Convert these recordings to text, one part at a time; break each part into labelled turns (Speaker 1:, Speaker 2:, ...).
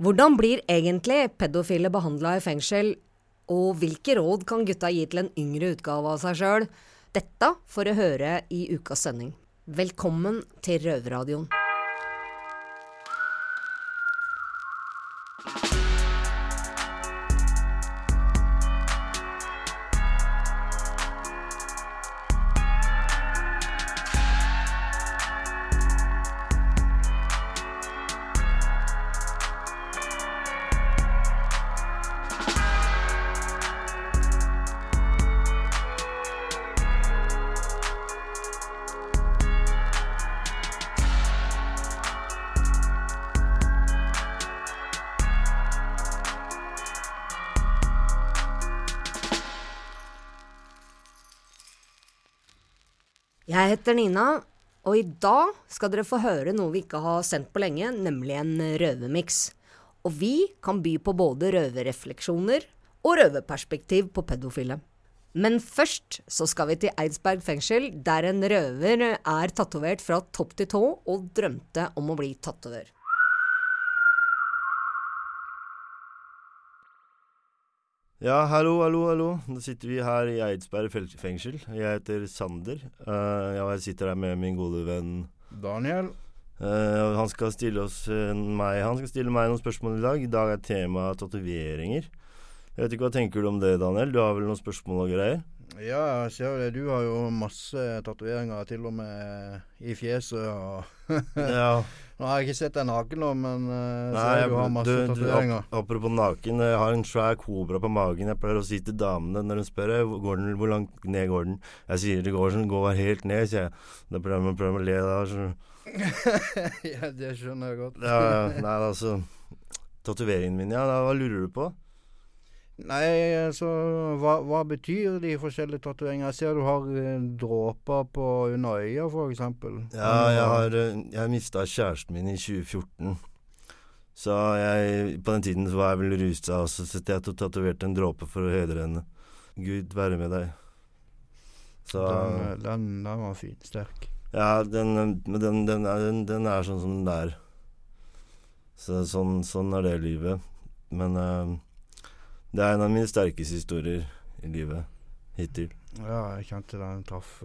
Speaker 1: Hvordan blir egentlig pedofile behandla i fengsel, og hvilke råd kan gutta gi til en yngre utgave av seg sjøl? Dette får du høre i ukas sending. Velkommen til Røverradioen. Jeg heter Nina, og i dag skal dere få høre noe vi ikke har sendt på lenge, nemlig en røvermiks. Og vi kan by på både røverrefleksjoner og røverperspektiv på pedofile. Men først så skal vi til Eidsberg fengsel, der en røver er tatovert fra topp til tå og drømte om å bli tatovør.
Speaker 2: Ja, hallo, hallo, hallo. Nå sitter vi her i Eidsberg fengsel. Jeg heter Sander. Uh, ja, jeg sitter her med min gode venn
Speaker 3: Daniel.
Speaker 2: Uh, han skal stille oss uh, meg Han skal stille meg noen spørsmål i dag. I dag er tema tatoveringer. Jeg vet ikke Hva tenker du om det, Daniel? Du har vel noen spørsmål og greier?
Speaker 3: Ja, jeg ser det. Du har jo masse tatoveringer, til og med i fjeset. Og
Speaker 2: ja.
Speaker 3: Nå har jeg ikke sett deg naken nå, men uh,
Speaker 2: Nei,
Speaker 3: ser
Speaker 2: jeg,
Speaker 3: du har masse tatoveringer.
Speaker 2: ap- apropos naken. Jeg har en svær kobra på magen. Jeg pleier å si til damene når de spør «Eh, går den, hvor langt ned går den. Jeg sier det går sånn, går helt ned, sier jeg. Da prøver man prøver å le da. Så.
Speaker 3: ja, det skjønner jeg godt.
Speaker 2: Ja, ja, nei, altså Tatoveringen min, ja. Da, hva lurer du på?
Speaker 3: Nei, altså hva, hva betyr de forskjellige tatoveringene? Jeg ser du har eh, dråper på under øya, eksempel.
Speaker 2: Ja, jeg har eh, Jeg mista kjæresten min i 2014. Så jeg På den tiden så var jeg vel rusa, og så satt jeg og tatoverte en dråpe for å hedre henne. Gud være med deg. Så
Speaker 3: Den, eh, den, den var fin. Sterk.
Speaker 2: Ja, den, den, den, er, den, er sånn som den er. Så, sånn, sånn er det livet. Men eh, det er en av mine sterkeste historier i livet hittil.
Speaker 3: Ja, jeg kjente den traff,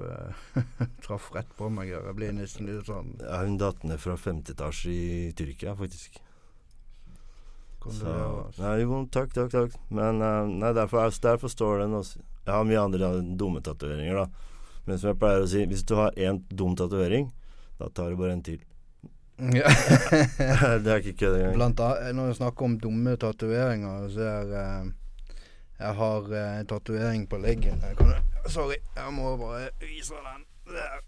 Speaker 3: traf rett på meg. Jeg ble nesten litt sånn
Speaker 2: Ja, hun datt ned fra femte etasje i Tyrkia, faktisk. Så, nei, jo, takk, takk, takk. Men eh, nei, derfor, er, derfor står den også Jeg har mye andre dumme tatoveringer, da. Men som jeg pleier å si, hvis du har én dum tatovering, da tar du bare en til.
Speaker 3: Ja.
Speaker 2: det er ikke kødd engang.
Speaker 3: Blant annet, når vi snakker om dumme tatoveringer, så er eh, Jeg har eh, en tatovering på leggen. Jeg kan, sorry, jeg må bare vise den. Der.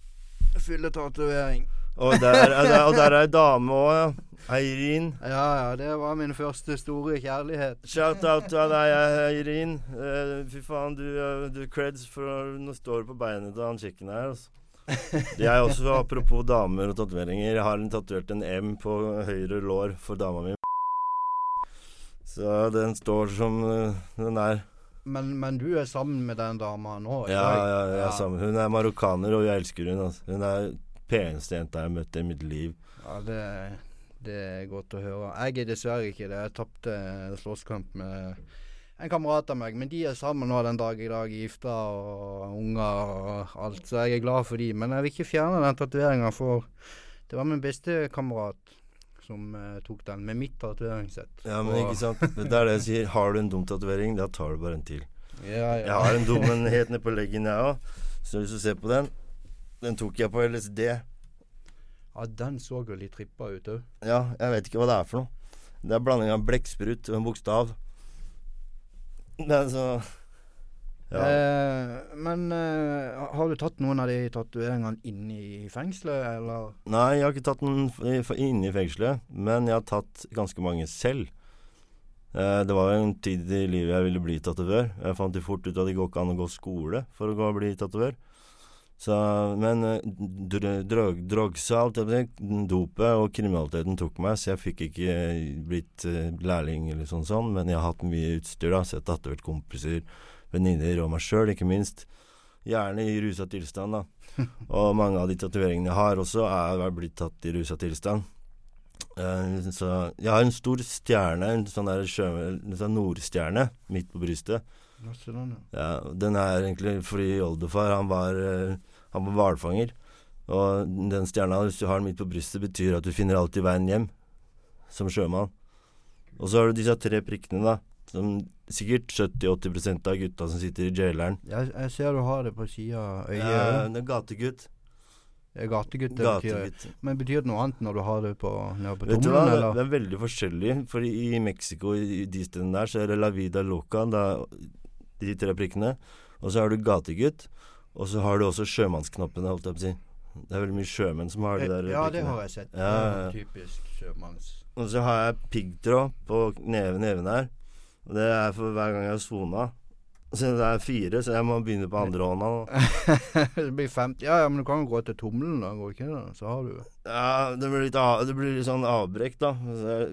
Speaker 3: Fylletatovering.
Speaker 2: Og der, er- der, og der er ei dame òg, ja. Eirin.
Speaker 3: Ja ja, det var min første store kjærlighet.
Speaker 2: Shout-out til deg, Eirin. Eh, fy faen, du, eh, du creds for Nå står du på beinet til han kikken her, altså. Jeg også, apropos damer og tatoveringer, jeg har en tatovert en M på høyre lår for dama mi. Så den står som eh, den er.
Speaker 3: Men, men du er sammen med den dama nå?
Speaker 2: Ja,
Speaker 3: Ja,
Speaker 2: ja, ja, sammen. Hun er marokkaner, og jeg elsker hun. Altså. Hun er peneste jenta jeg har møtt i mitt liv.
Speaker 3: Ja, det, det er godt å høre. Jeg er dessverre ikke det. Jeg tapte slåsskamp med en kamerat av meg. Men de er sammen nå den dag i dag, gifta og unger og alt. Så jeg er glad for de. Men jeg vil ikke fjerne den tatoveringa, for det var min beste kamerat som uh, tok den, med mitt tatoveringssett.
Speaker 2: Ja, men ikke sant. Det er det jeg sier. Har du en dum tatovering, da tar du bare en til.
Speaker 3: Ja,
Speaker 2: Jeg har en dum en helt nede på leggen, jeg òg. Så hvis du ser på den Den tok jeg på LSD.
Speaker 3: ja, den så jo litt trippa ut òg.
Speaker 2: Ja, jeg vet ikke hva det er for noe. Det er blanding av blekksprut og en bokstav. Men så Ja.
Speaker 3: Eh, men eh, har du tatt noen av de tatoveringene inne i fengselet, eller?
Speaker 2: Nei, jeg har ikke tatt i- inne i fengselet, men jeg har tatt ganske mange selv. Eh, det var en tid i livet jeg ville bli tatovør. Jeg fant jo fort ut at det går ikke an å gå skole for å bli tatovør. Så, men eh, drog, drogsa, alt det der, dopet og kriminaliteten tok meg, så jeg fikk ikke eh, blitt eh, lærling eller sånn sånn, men jeg har hatt mye utstyr, da, har tatovert kompiser, venninner og meg sjøl, ikke minst. Gjerne i rusa tilstand, da. Og mange av de tatoveringene jeg har også, er blitt tatt i rusa tilstand. Så jeg har en stor stjerne, en sånn der sjø, sånn nordstjerne midt på brystet.
Speaker 3: Ja.
Speaker 2: Den er egentlig fordi oldefar, han var Han var hvalfanger. Og den stjerna, hvis du har den midt på brystet, betyr at du finner alltid veien hjem som sjømann. Og så har du disse tre prikkene, da. Som sikkert 70-80% av gutta som sitter i jaileren.
Speaker 3: Jeg, jeg ser du har det på sida av øyet.
Speaker 2: Ja, det er gategutt.
Speaker 3: Gategutt, det betyr Men betyr det noe annet når du har det på, på
Speaker 2: Vet du hva,
Speaker 3: eller?
Speaker 2: det er veldig forskjellig. For i Mexico, i de stedene der, så er det la vida loca, da, de tre prikkene. Og så har du gategutt. Og så har du også sjømannsknappene, holdt jeg på å si. Det er veldig mye sjømenn som har de der
Speaker 3: Eh, ja, det har jeg sett.
Speaker 2: Ja, ja.
Speaker 3: Typisk sjømanns...
Speaker 2: Og så har jeg piggtråd på neven, neven her. Og det er for hver gang jeg har sona. Så det er fire, så jeg må begynne på andre hånda. nå.
Speaker 3: det blir 50 Ja, ja, men du kan jo gå til tommelen, da. Går ikke det? Så har du
Speaker 2: Ja, det blir litt, av, det blir litt sånn avbrekk, da.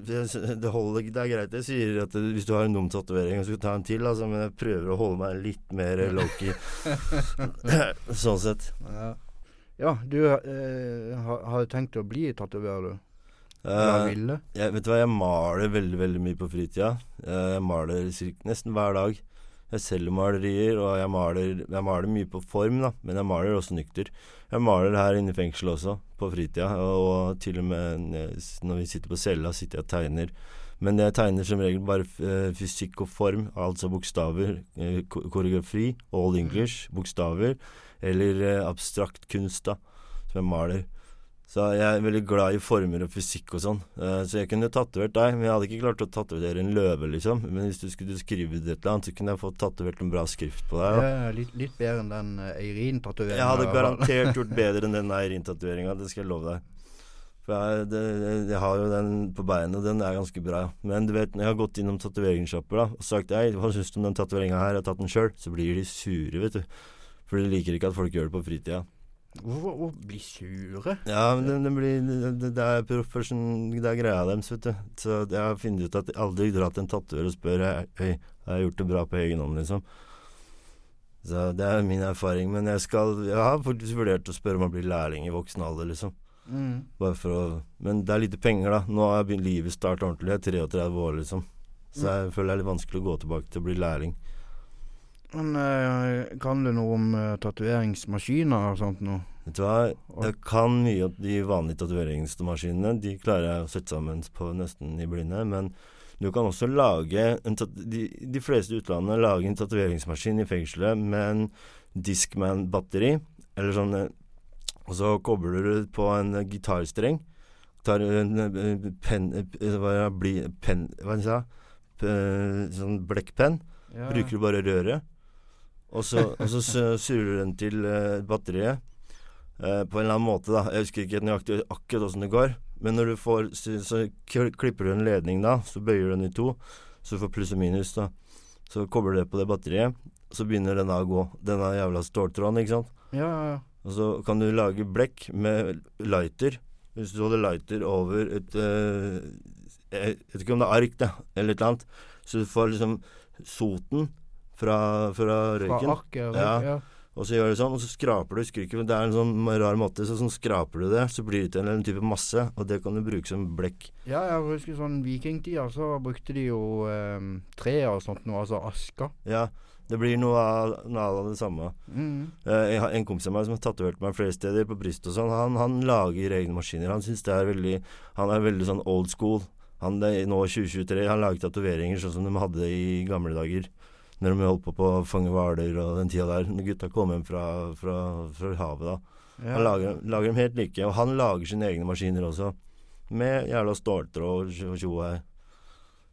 Speaker 2: Det, det holder. Det er greit jeg sier at det, hvis du har en dum tatovering så skal ta en til, altså, men jeg prøver å holde meg litt mer low-key. sånn sett.
Speaker 3: Ja, ja du eh, har, har tenkt å bli tatoverer, du? Ville?
Speaker 2: jeg, vet du hva, jeg maler veldig veldig mye på fritida. Eh, jeg maler nesten hver dag. Jeg selger malerier, og jeg maler, jeg maler mye på form, da, men jeg maler også nykter. Jeg maler her inne i fengselet også, på fritida, og, til og med når vi sitter på cella, sitter jeg og tegner. Men jeg tegner som regel bare eh, fysikk og form, altså bokstaver. eh, koreografi, all English, bokstaver. Eller eh, abstrakt kunst, da, som jeg maler. Så jeg er veldig glad i former og fysikk og sånn. Eh, så jeg kunne tatovert deg, men jeg hadde ikke klart å tatovere en løve, liksom. Men hvis du skulle skrive et eller annet, så kunne jeg fått tatovert en bra skrift på deg.
Speaker 3: Ja, litt, litt bedre enn den uh, Eirin-tatoveringa.
Speaker 2: Jeg hadde garantert gjort bedre enn den Eirin-tatoveringa, det skal jeg love deg. For jeg, det, jeg har jo den på beinet, den er ganske bra. Men du vet, når jeg har gått innom tatoveringssjapper og sagt Hei, hva syns du om den tatoveringa her, jeg har tatt den sjøl, så blir de sure, vet du. For de liker ikke at folk gjør det på fritida.
Speaker 3: Hvorfor hvor bli sure?
Speaker 2: Ja, men det, det blir det, det er profesjon... Det er greia deres, vet du. Så jeg har funnet ut at jeg aldri drar til en tatovør og spør Hei, har jeg gjort det bra på egen hånd, liksom. Så det er min erfaring. Men jeg skal Jeg har faktisk vurdert å spørre om å bli lærling i voksen alder, liksom.
Speaker 3: Mm.
Speaker 2: Bare for å Men det er lite penger, da. Nå har jeg begynt livet startet ordentlig. Jeg er 33 år, liksom. Så jeg føler det er litt vanskelig å gå tilbake til å bli lærling.
Speaker 3: Men eh, kan du noe om uh, tatoveringsmaskiner og sånt noe?
Speaker 2: Vet du hva, jeg kan mye om de vanlige tatoveringsmaskinene. De klarer jeg å sette sammen på nesten i blinde. Men du kan også lage de, de fleste utlandet lager en tatoveringsmaskin i fengselet med en Discman-batteri. Eller sånn eh, Og så kobler du på en eh, gitarstreng. Tar en eh, penn eh, Hva? Bli, penn Hva sa jeg? Sånn blekkpenn.
Speaker 3: Ja.
Speaker 2: Bruker du bare røret. Og så, og så su- surrer du den til eh, batteriet eh, på en eller annen måte, da. Jeg husker ikke nøyaktig akkurat åssen det går. Men når du får Så, så klipper du en ledning, da. Så bøyer du den i to. Så du får pluss og minus, da. Så kobler du det på det batteriet. Så begynner den da å gå. Denne jævla ståltråden, ikke sant.
Speaker 3: Ja, ja, ja.
Speaker 2: Og så kan du lage blekk med lighter. Hvis du holder lighter over et eh, Jeg vet ikke om det er ark, da, eller et eller annet. Så du får liksom soten fra, fra røyken.
Speaker 3: arket?
Speaker 2: Ja.
Speaker 3: ja.
Speaker 2: Og så gjør du sånn, og så skraper du. Husker det er en sånn rar måte. Så sånn skraper du det, så blir det til en type masse. Og det kan du bruke som blekk.
Speaker 3: Ja, jeg husker sånn vikingtida, så brukte de jo eh, tre og sånt noe, altså aska.
Speaker 2: Ja, det blir noe av, noe av det samme.
Speaker 3: Mm.
Speaker 2: Eh, en kompis av meg som har tatovert meg flere steder på brystet og sånn. Han, han lager egne maskiner. Han syns det er veldig Han er veldig sånn old school. Han det nå 2023. Han lager tatoveringer sånn som de hadde i gamle dager. Når de holdt på på å fange hvaler og den tida der. Når gutta kom hjem fra, fra, fra havet da.
Speaker 3: Ja.
Speaker 2: Han lager, lager dem helt like. Og han lager sine egne maskiner også. Med jævla ståltråd og tjo- hei.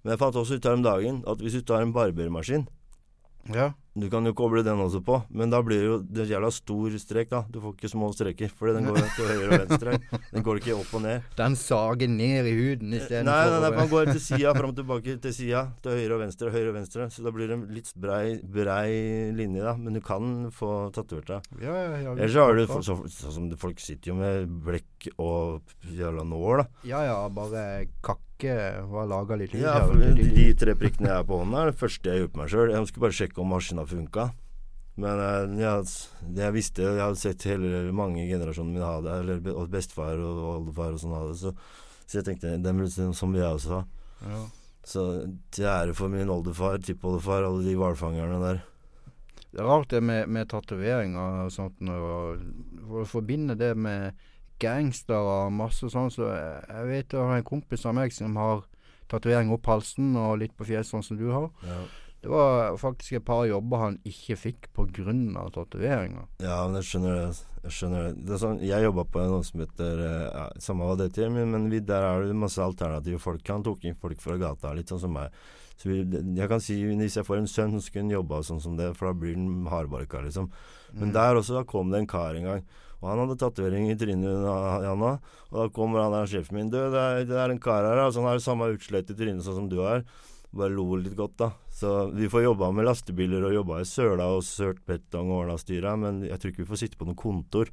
Speaker 2: Men jeg fant også ut her om dagen at hvis du tar en barbermaskin
Speaker 3: ja.
Speaker 2: Du kan jo koble den også på, men da blir det jo det jævla stor strek, da. Du får ikke små streker, for den går til høyre og venstre. Den går ikke opp og ned.
Speaker 3: Den sager ned i huden
Speaker 2: Nei,
Speaker 3: istedenfor
Speaker 2: nei, nei, man går til sida, fram og tilbake til sida. Til høyre og venstre, høyre og venstre. Så da blir det en litt brei, brei linje, da. Men du kan få tatovert deg.
Speaker 3: Ja, ja, ja.
Speaker 2: Ellers så har du sånn som det- folk sitter jo med blekk og jævla nål, da.
Speaker 3: Ja, ja, bare kakke og laga litt lyd.
Speaker 2: Ja, for de, de tre prikkene jeg har på hånda, er det første jeg gjorde på meg sjøl. Jeg skulle bare sjekke om maskina funka. Men eh, jeg, det jeg visste Jeg hadde sett hele mange generasjoner mine ha det, eller og bestefar og oldefar og sånn ha det, så Så jeg tenkte se som jeg også ha.
Speaker 3: Ja.
Speaker 2: Så til ære for min oldefar, tippoldefar, alle de hvalfangerne der.
Speaker 3: Det er rart det med, med tatoveringer og sånt. Og, for å forbinde det med gangstere og masse sånn, så jeg, vet jeg har en kompis av meg som har tatovering opp halsen og litt på fjeset, sånn som du har.
Speaker 2: Ja.
Speaker 3: Det var faktisk et par jobber han ikke fikk pga. tatoveringer.
Speaker 2: Ja, men jeg skjønner det. Jeg skjønner det. det sånn, jeg jobba på noe som heter eh, ja, Samme hva det heter, men, men vi, der er det masse alternative folk. Han tok inn folk fra gata, litt sånn som meg. Så vi, jeg kan si hvis jeg får en sønn, så skulle han jobba sånn som det, for da blir han hardbarka, liksom. Men
Speaker 3: Mm.
Speaker 2: der også da kom det en kar en gang. Og han hadde tatovering i trynet, Janne. Og da kommer han der sjefen min. Du, det er, det er en kar her, altså. Han har samme utslett i trynet sånn som du har. Bare lo litt godt, da. Så vi får jobba med lastebiler og jobba i søla og sølt betong og ordna styra, men jeg tror ikke vi får sitte på noe kontor.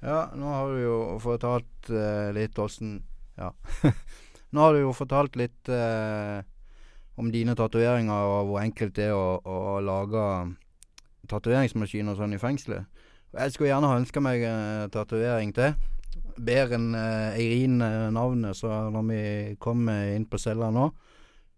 Speaker 3: Ja, nå har du jo fortalt eh, litt åssen Ja. nå har du jo fortalt litt eh, om dine tatoveringer og hvor enkelt det er å, å lage tatoveringsmaskiner sånn i fengselet. Jeg skulle gjerne ha ønska meg eh, tatovering til. Bedre enn eh, Eirin eh, så når vi kommer inn på cella nå,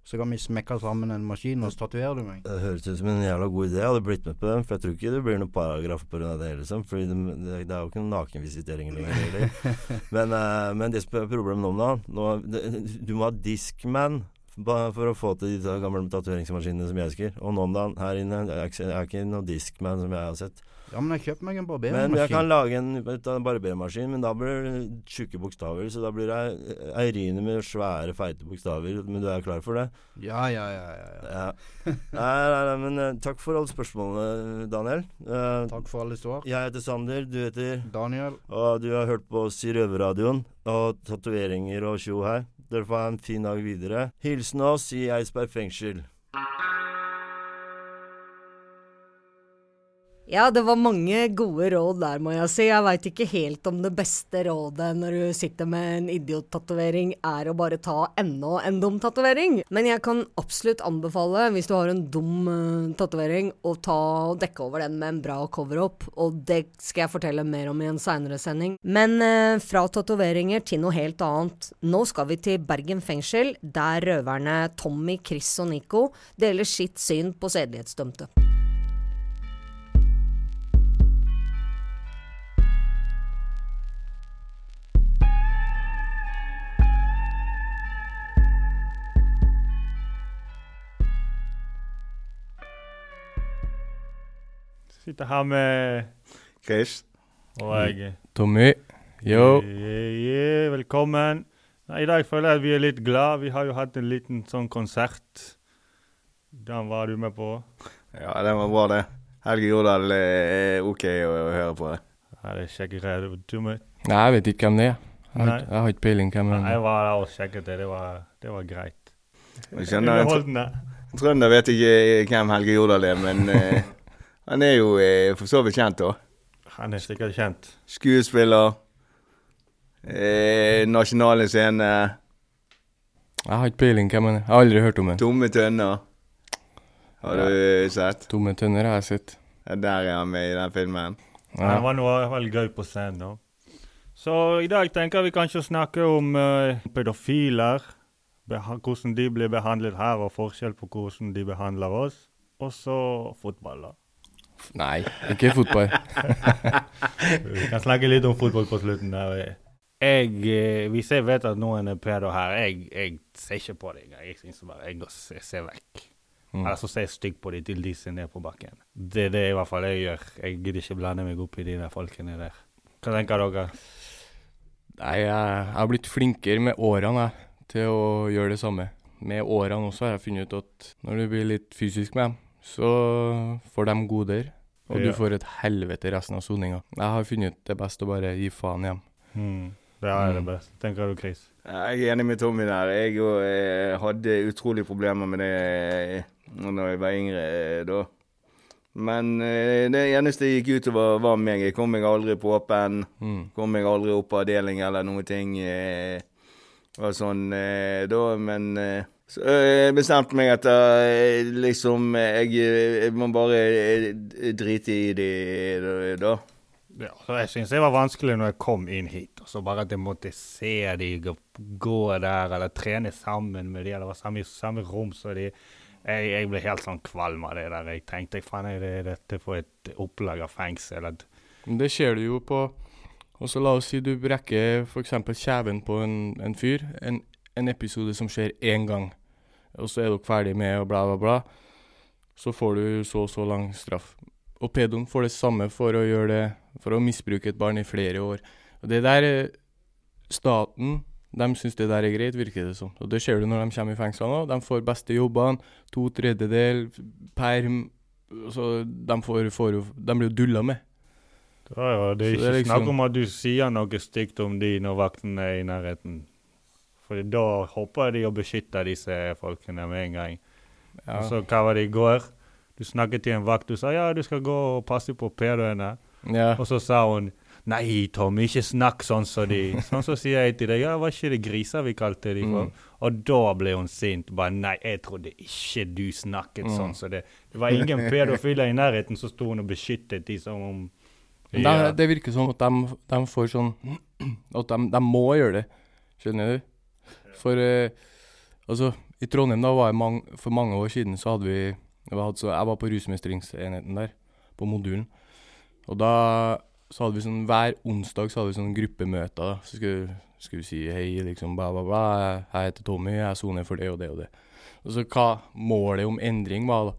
Speaker 3: så kan vi smekke sammen en maskin, og så tatoverer du meg.
Speaker 2: Det høres ut som en jævla god idé. Jeg hadde blitt med på den, for jeg tror ikke det blir noen paragraf pga. det, liksom. Fordi det, det, er jo ikke noen nakenvisitering lenger. Men, uh, men det som er problemet nå nå, det, Du må ha Discman for å få til de gamle tatoveringsmaskinene som jeg husker. Og nå om dagen her inne er ikke, er ikke noe Discman som jeg har sett.
Speaker 3: Ja, men jeg kjøper meg en
Speaker 2: Men jeg kan lage en barbermaskin, men da blir det tjukke bokstaver. Så da blir det Eirine med svære, feite bokstaver. Men du er klar for det?
Speaker 3: Ja, ja, ja. ja, ja.
Speaker 2: Ja. Nei, nei, nei, men eh, takk for alle spørsmålene, Daniel. Uh,
Speaker 3: Takk for alle svar.
Speaker 2: jeg heter Sander, du heter
Speaker 3: Daniel.
Speaker 2: Og du har hørt på oss i Røverradioen. Og tatoveringer og tjo her. Dere får ha en fin dag videre. Hilsen oss i Eidsberg fengsel.
Speaker 1: Ja, det var mange gode råd der, må jeg si. Jeg veit ikke helt om det beste rådet når du sitter med en idiottatovering er å bare ta enda en dum tatovering. Men jeg kan absolutt anbefale, hvis du har en dum uh, tatovering, å ta og dekke over den med en bra cover-up. Og det skal jeg fortelle mer om i en seinere sending. Men uh, fra tatoveringer til noe helt annet. Nå skal vi til Bergen fengsel, der røverne Tommy, Chris og Nico deler sitt syn på sedelighetsdømte.
Speaker 4: Sitter her med
Speaker 5: Chris.
Speaker 4: og jeg.
Speaker 6: Tommy. Yo.
Speaker 4: Yeah, yeah, velkommen. I dag føler jeg at vi er litt glad. Vi har jo hatt en liten sånn konsert. Den var du med på.
Speaker 5: Ja, den var bra, det. Helge Jordal er OK å, å høre på. det.
Speaker 4: Ja, det jeg. Du med?
Speaker 6: Nei, jeg vet ikke hvem det er. Jeg har, jeg har ikke peiling hvem det er.
Speaker 4: Jeg
Speaker 6: er.
Speaker 4: var der og sjekket det. Det var, det var greit.
Speaker 5: Jeg skjønner, en
Speaker 4: Underholdende.
Speaker 5: Trønder vet ikke hvem Helge Jordal er, men eh, han er jo eh, for så vidt kjent, da.
Speaker 4: Han er sikkert kjent.
Speaker 5: Skuespiller. Eh, nasjonale scene.
Speaker 6: Jeg har ikke peiling hvem han er. Jeg har aldri hørt om han.
Speaker 5: Tomme tønner. Har du sett?
Speaker 6: Tomme tønner har jeg sett.
Speaker 5: Ja, der er han med i den filmen.
Speaker 4: Det
Speaker 6: Ja.
Speaker 4: var noe veldig gøy på scenen. da. Så i dag tenker vi kanskje å snakke om uh, pedofiler. Hvordan de blir behandlet her, og forskjell på hvordan de behandler oss. Og så fotball, da.
Speaker 6: Nei, ikke fotball.
Speaker 4: Vi kan snakke litt om fotball på slutten. der. Jeg, eh, Hvis jeg vet at noen er pedo her, jeg, jeg ser ikke på det engang. Jeg synes bare jeg går, jeg ser vekk.
Speaker 6: Mm.
Speaker 4: Eller så ser jeg stygg på dem til de ser ned på bakken. Det er det i hvert fall jeg gjør. Jeg gidder ikke blande meg opp i de der folkene der. Hva tenker dere?
Speaker 6: Nei, jeg, jeg har blitt flinkere med årene jeg, til å gjøre det samme. Med årene også har jeg funnet ut at når du blir litt fysisk med dem, så får de goder. Og
Speaker 4: Ja.
Speaker 6: du får et helvete resten av soninga. Jeg har funnet ut det best å bare gi faen hjem.
Speaker 4: Mm. Det er det
Speaker 6: Mm.
Speaker 4: beste. Tenker du, Chris?
Speaker 5: Jeg er enig med Tommy der. Jeg jo, eh, hadde utrolig problemer med det eh, når jeg var yngre eh, da. Men det eneste jeg gikk utover, var meg. Jeg kom meg aldri på åpen.
Speaker 6: Mm.
Speaker 5: Kom meg aldri opp på avdeling eller noe ting. Eh, og sånn da, men eh, så eh, jeg bestemte meg at eh, liksom eh, jeg, jeg må bare eh, drite i det da.
Speaker 4: Ja, så jeg syns det var vanskelig når jeg kom inn hit, og så bare at jeg måtte se de gå, gå der, eller trene sammen med de, eller være samme, samme rom som de. Jeg, jeg ble helt sånn kvalm av det der. Jeg tenkte faen, er det dette for et opplag av fengsel? At,
Speaker 6: det ser du jo på Og så la oss si du brekker f.eks. kjeven på en, en fyr. En, en episode som skjer én gang, og så er dere ferdig med og bla, bla, bla. Så får du så og så lang straff. Og pedoen får det samme for å gjøre det For å misbruke et barn i flere år. Og det der eh, Staten de syns det der er greit, virker det som. Og det ser du når de kommer i fengsel nå. De får beste jobbene, to tredjedel, perm Så de, får, får De blir jo dulla med.
Speaker 4: ja, ja, det er ikke
Speaker 6: det er liksom-
Speaker 4: snakk om at du sier noe stygt om de når vakten er i nærheten. For da håper de å beskytte disse folkene med en gang.
Speaker 6: Ja.
Speaker 4: Og så hva var det i går? Du snakket til en vakt, du sa ja, du skal gå og passe på pedoene.
Speaker 6: ja.
Speaker 4: Og så sa hun Nei, Tommy, ikke snakk sånn som de. Sånn så sier jeg til deg, ja, var ikke det griser vi kalte de for?
Speaker 6: Mm.
Speaker 4: Og da ble hun sint. Bare nei, jeg trodde ikke du snakket
Speaker 6: Mm.
Speaker 4: sånn som det. Det var ingen pedofile i nærheten som sto hun og beskyttet de som om Ja.
Speaker 6: Det, det virker som at de, de får sånn At de, de må gjøre det. Skjønner du? For eh, altså, i Trondheim da var jeg mang, for mange år siden så hadde vi Jeg hadde så, Jeg var på rusmestringsenheten der, på modulen. Og da så hadde vi sånn Hver onsdag så hadde vi sånn gruppemøter. da. Så skulle, skulle vi si hei, liksom, bla, bla, bla. Jeg heter Tommy, jeg soner for det og det og det. Og så hva målet om endring var, da.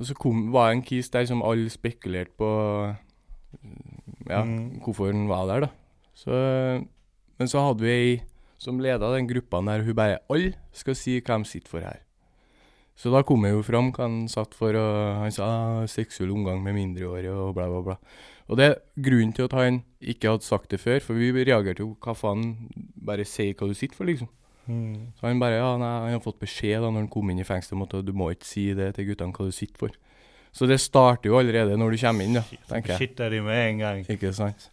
Speaker 6: Og så kom, var det en kis der som alle spekulerte på ja,
Speaker 4: Mm.
Speaker 6: hvorfor han var der, da. Så, men så hadde vi ei som leda den gruppa der, hun bare Alle skal si hva de sitter for her. Så da kom jeg jo fram hva han satt for, og han sa ah, seksuell omgang med mindreårige og bla, bla, bla. Og det er grunnen til at han ikke hadde sagt det før, for vi reagerte jo hva faen, bare si hva du sitter for, liksom.
Speaker 4: Mm.
Speaker 6: Så han bare, ja, nei, han har fått beskjed da når han kom inn i fengselet om at du må ikke si det til guttene hva du sitter for. Så det starter jo allerede når du kommer inn, da, tenker jeg.
Speaker 4: Beskytter de med en gang.
Speaker 6: Ikke sant?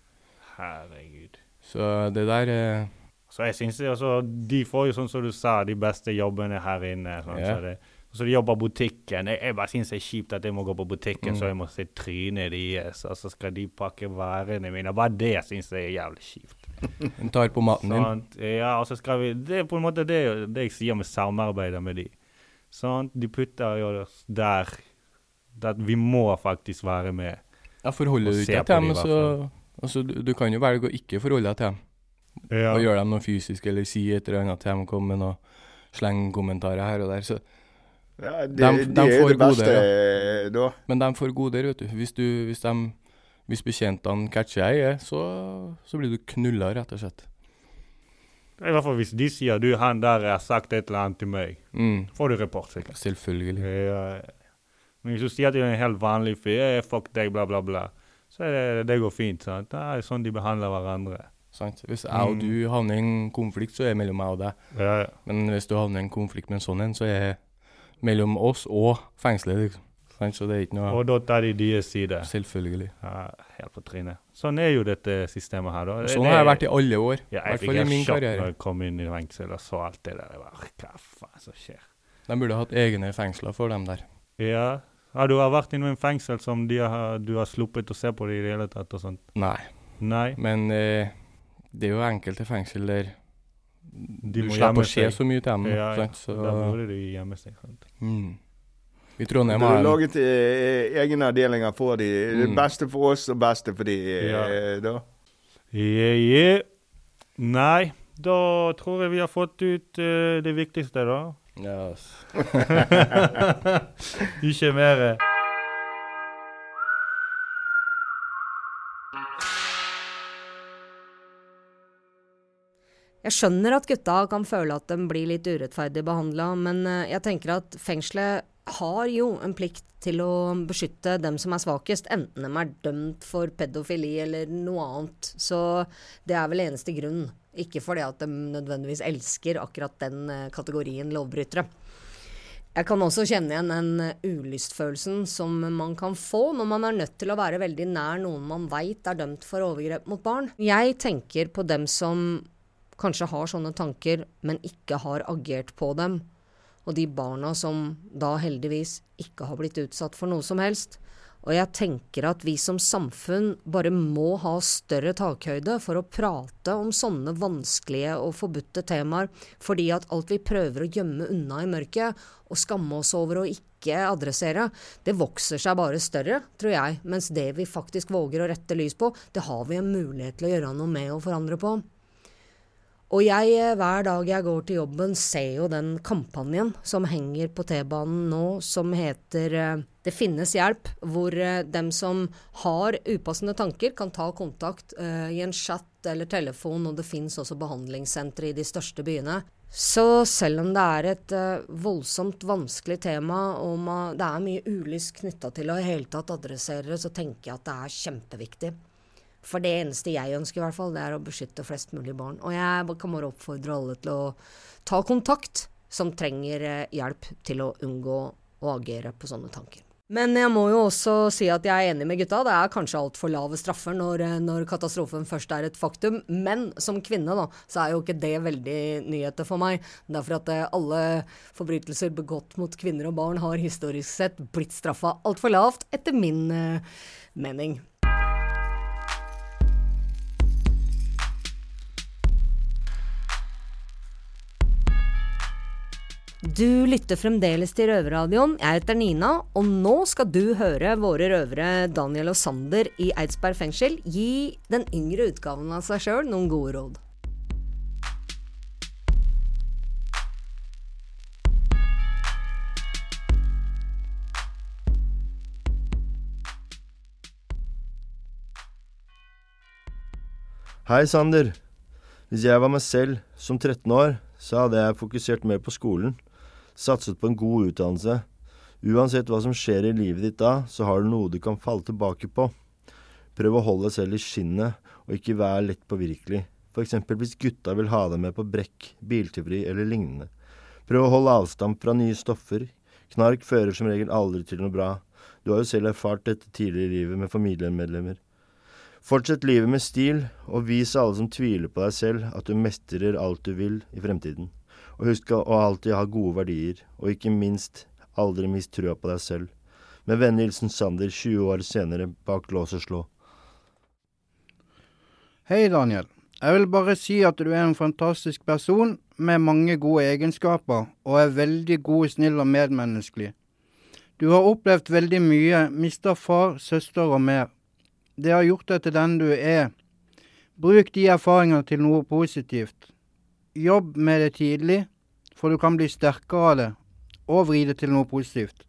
Speaker 4: Herregud.
Speaker 6: Så det der eh,
Speaker 4: Så jeg synes altså, De får jo, sånn som du sa, de beste jobbene her inne. Sånn,
Speaker 6: yeah.
Speaker 4: så det, så de jobber butikken. Jeg, jeg bare synes det er kjipt at jeg må gå på butikken
Speaker 6: Mm.
Speaker 4: så jeg må se trynet deres, og så skal de pakke varene mine. Bare det synes jeg er jævlig kjipt.
Speaker 6: Han tar på maten din.
Speaker 4: Sant? Ja, og så skal vi Det er på en måte det, det jeg sier med samarbeidet med de. Sånn, De putter jo oss der. At vi må faktisk være med.
Speaker 6: Ja, forholder du
Speaker 4: deg
Speaker 6: til dem, så altså, du, du kan jo velge å ikke forholde deg til dem.
Speaker 4: Ja.
Speaker 6: Og gjør dem noe fysisk, eller si et eller annet til dem, komme med noe slengkommentarer her og der. Så,
Speaker 5: Ja, det,
Speaker 6: de,
Speaker 5: de,
Speaker 6: de
Speaker 5: er
Speaker 6: får
Speaker 5: det beste
Speaker 6: goder,
Speaker 5: eh, da.
Speaker 6: men de får goder, vet du. Hvis, du, hvis, de, hvis betjentene catcher deg, så, så blir du knulla, rett og slett.
Speaker 4: I hvert fall hvis de sier du, han der har sagt et eller annet til meg,
Speaker 6: Mm,
Speaker 4: får du rapport sikkert.
Speaker 6: selvfølgelig.
Speaker 4: Ja. Men hvis du sier er en helt vanlig fyr, eh, fuck deg, bla, bla, bla, så det, det går fint. sant? Det er sånn de behandler hverandre.
Speaker 6: Sant? Hvis jeg og
Speaker 4: Mm.
Speaker 6: du havner i en konflikt, så er det mellom meg og deg.
Speaker 4: Ja, ja.
Speaker 6: Men hvis du havner i en konflikt med en sånn en, så er det mellom oss og fengselet, liksom. Sant? Så det er ikke noe
Speaker 4: Og da tar de deres side.
Speaker 6: Selvfølgelig.
Speaker 4: Ja, helt på trynet. Sånn er jo dette systemet her, da.
Speaker 6: Sånn har jeg vært i alle år.
Speaker 4: Ja, jeg fikk
Speaker 6: fall i
Speaker 4: helt
Speaker 6: min
Speaker 4: sjokk når jeg kom inn i fengsel og så alt det der. Jeg bare, Hva faen som skjer?
Speaker 6: De burde hatt egne fengsler for dem der.
Speaker 4: Ja. Har du vært i noen fengsel som har, du har sluppet å se på det i det hele tatt og sånt?
Speaker 6: Nei.
Speaker 4: Nei.
Speaker 6: Men eh, det er jo enkelte fengsel der
Speaker 4: De
Speaker 6: du slipper å se så mye til dem.
Speaker 4: Ja, ja.
Speaker 6: sant? Så,
Speaker 4: der burde de gjemme seg. Sant?
Speaker 6: mm. I Trondheim
Speaker 5: har
Speaker 6: har
Speaker 5: laget eh, egne avdelinger for de. Det
Speaker 6: Mm.
Speaker 5: beste for oss og beste for de, eh, da.
Speaker 4: Yeah, yeah. Nei, da tror jeg vi har fått ut eh, det viktigste, da.
Speaker 6: Yes.
Speaker 4: Ikke mer.
Speaker 1: Jeg skjønner at gutta kan føle at de blir litt urettferdig behandla, men eh, jeg tenker at fengselet har jo en plikt til å beskytte dem som er svakest, enten de er dømt for pedofili eller noe annet. Så det er vel eneste grunn. Ikke fordi at de nødvendigvis elsker akkurat den eh, kategorien lovbrytere. Jeg kan også kjenne igjen den eh, ulystfølelsen som man kan få når man er nødt til å være veldig nær noen man veit er dømt for overgrep mot barn. Jeg tenker på dem som kanskje har sånne tanker, men ikke har agert på dem. Og de barna som da heldigvis ikke har blitt utsatt for noe som helst. Og jeg tenker at vi som samfunn bare må ha større takhøyde for å prate om sånne vanskelige og forbudte temaer, fordi at alt vi prøver å gjemme unna i mørket og skamme oss over å ikke adressere, det vokser seg bare større, tror jeg, mens det vi faktisk våger å rette lys på, det har vi en mulighet til å gjøre noe med og forandre på. Og jeg, eh, hver dag jeg går til jobben, ser jo den kampanjen som henger på T-banen nå, som heter eh, Det finnes hjelp, hvor eh, dem som har upassende tanker, kan ta kontakt i en chat eller telefon, og det fins også behandlingssentre i de største byene. Så selv om det er et voldsomt vanskelig tema, og det er mye ulyst knytta til å i hele tatt adressere det, så tenker jeg at det er kjempeviktig. For det eneste jeg ønsker, i hvert fall, det er å beskytte flest mulig barn. Og jeg kan bare oppfordre alle til å ta kontakt, som trenger eh, hjelp til å unngå å agere på sånne tanker. Men jeg må jo også si at jeg er enig med gutta. Det er kanskje altfor lave straffer når, eh, når, katastrofen først er et faktum. Men som kvinne, da, så er jo ikke det veldig nyheter for meg. Derfor at eh, alle forbrytelser begått mot kvinner og barn har historisk sett blitt straffa altfor lavt, etter min mening. Du lytter fremdeles til Røverradioen. Jeg heter Nina, og nå skal du høre våre røvere Daniel og Sander i Eidsberg fengsel gi den yngre utgaven av seg sjøl noen gode råd.
Speaker 2: Hei, Sander. Hvis jeg var meg selv som 13 år, så hadde jeg fokusert mer på skolen satset på en god utdannelse. Uansett hva som skjer i livet ditt da, så har du noe du kan falle tilbake på. Prøv å holde deg selv i skinnet, og ikke være lett påvirkelig. Eksempel hvis gutta vil ha deg med på brekk, biltyveri eller lignende. Prøv å holde avstand fra nye stoffer. Knark fører som regel aldri til noe bra. Du har jo selv erfart dette tidligere i livet med familiemedlemmer. Fortsett livet med stil, og vis alle som tviler på deg selv at du mestrer alt du vil i fremtiden. Og husk å alltid ha gode verdier, og ikke minst aldri mist trua på deg selv. Med vennlig hilsen Sander, 20 år senere, bak lås og slå.
Speaker 3: Hei, Daniel. Jeg vil bare si at du er en fantastisk person med mange gode egenskaper, og er veldig god, snill og medmenneskelig. Du har opplevd veldig mye, mista far, søster og mer. Det har gjort deg til den du er. Bruk de erfaringene til noe positivt. Jobb med det tidlig, for du kan bli sterkere av det, og vri det til noe positivt.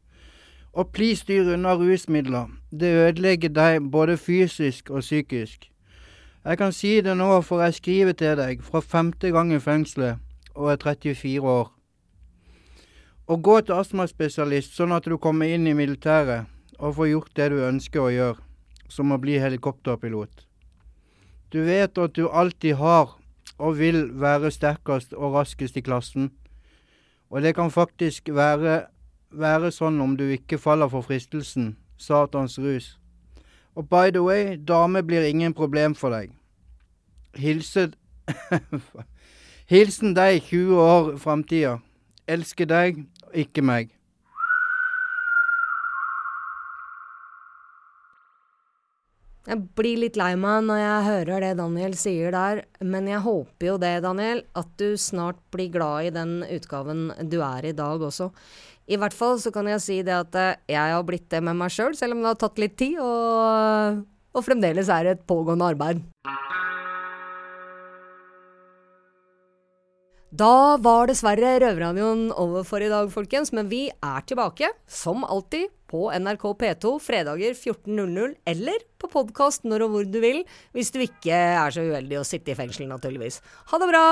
Speaker 3: Og please styr unna rusmidler. Det ødelegger deg både fysisk og psykisk. Jeg kan si det nå, for jeg skriver til deg fra femte gang i fengselet og er 34 år. Og gå til astmaspesialist sånn at du kommer inn i militæret og får gjort det du ønsker å gjøre, som å bli helikopterpilot. Du vet at du alltid har og vil være sterkest og raskest i klassen. Og det kan faktisk være, være sånn om du ikke faller for fristelsen, Satans rus. Og by the way, dame blir ingen problem for deg. Hilse Hilsen deg 20 år framtida. Elsker deg, ikke meg.
Speaker 1: Jeg blir litt lei meg når jeg hører det Daniel sier der, men jeg håper jo det, Daniel, at du snart blir glad i den utgaven du er i dag også. I hvert fall så kan jeg si det at eh, jeg har blitt det med meg sjøl, selv, selv om det har tatt litt tid, og, og fremdeles er et pågående arbeid. Da var dessverre Røverradioen over for i dag, folkens, men vi er tilbake, som alltid, på NRK P2 fredager 14.00, eller på podkast når og hvor du vil, hvis du ikke er så uheldig å sitte i fengsel, naturligvis. Ha det bra!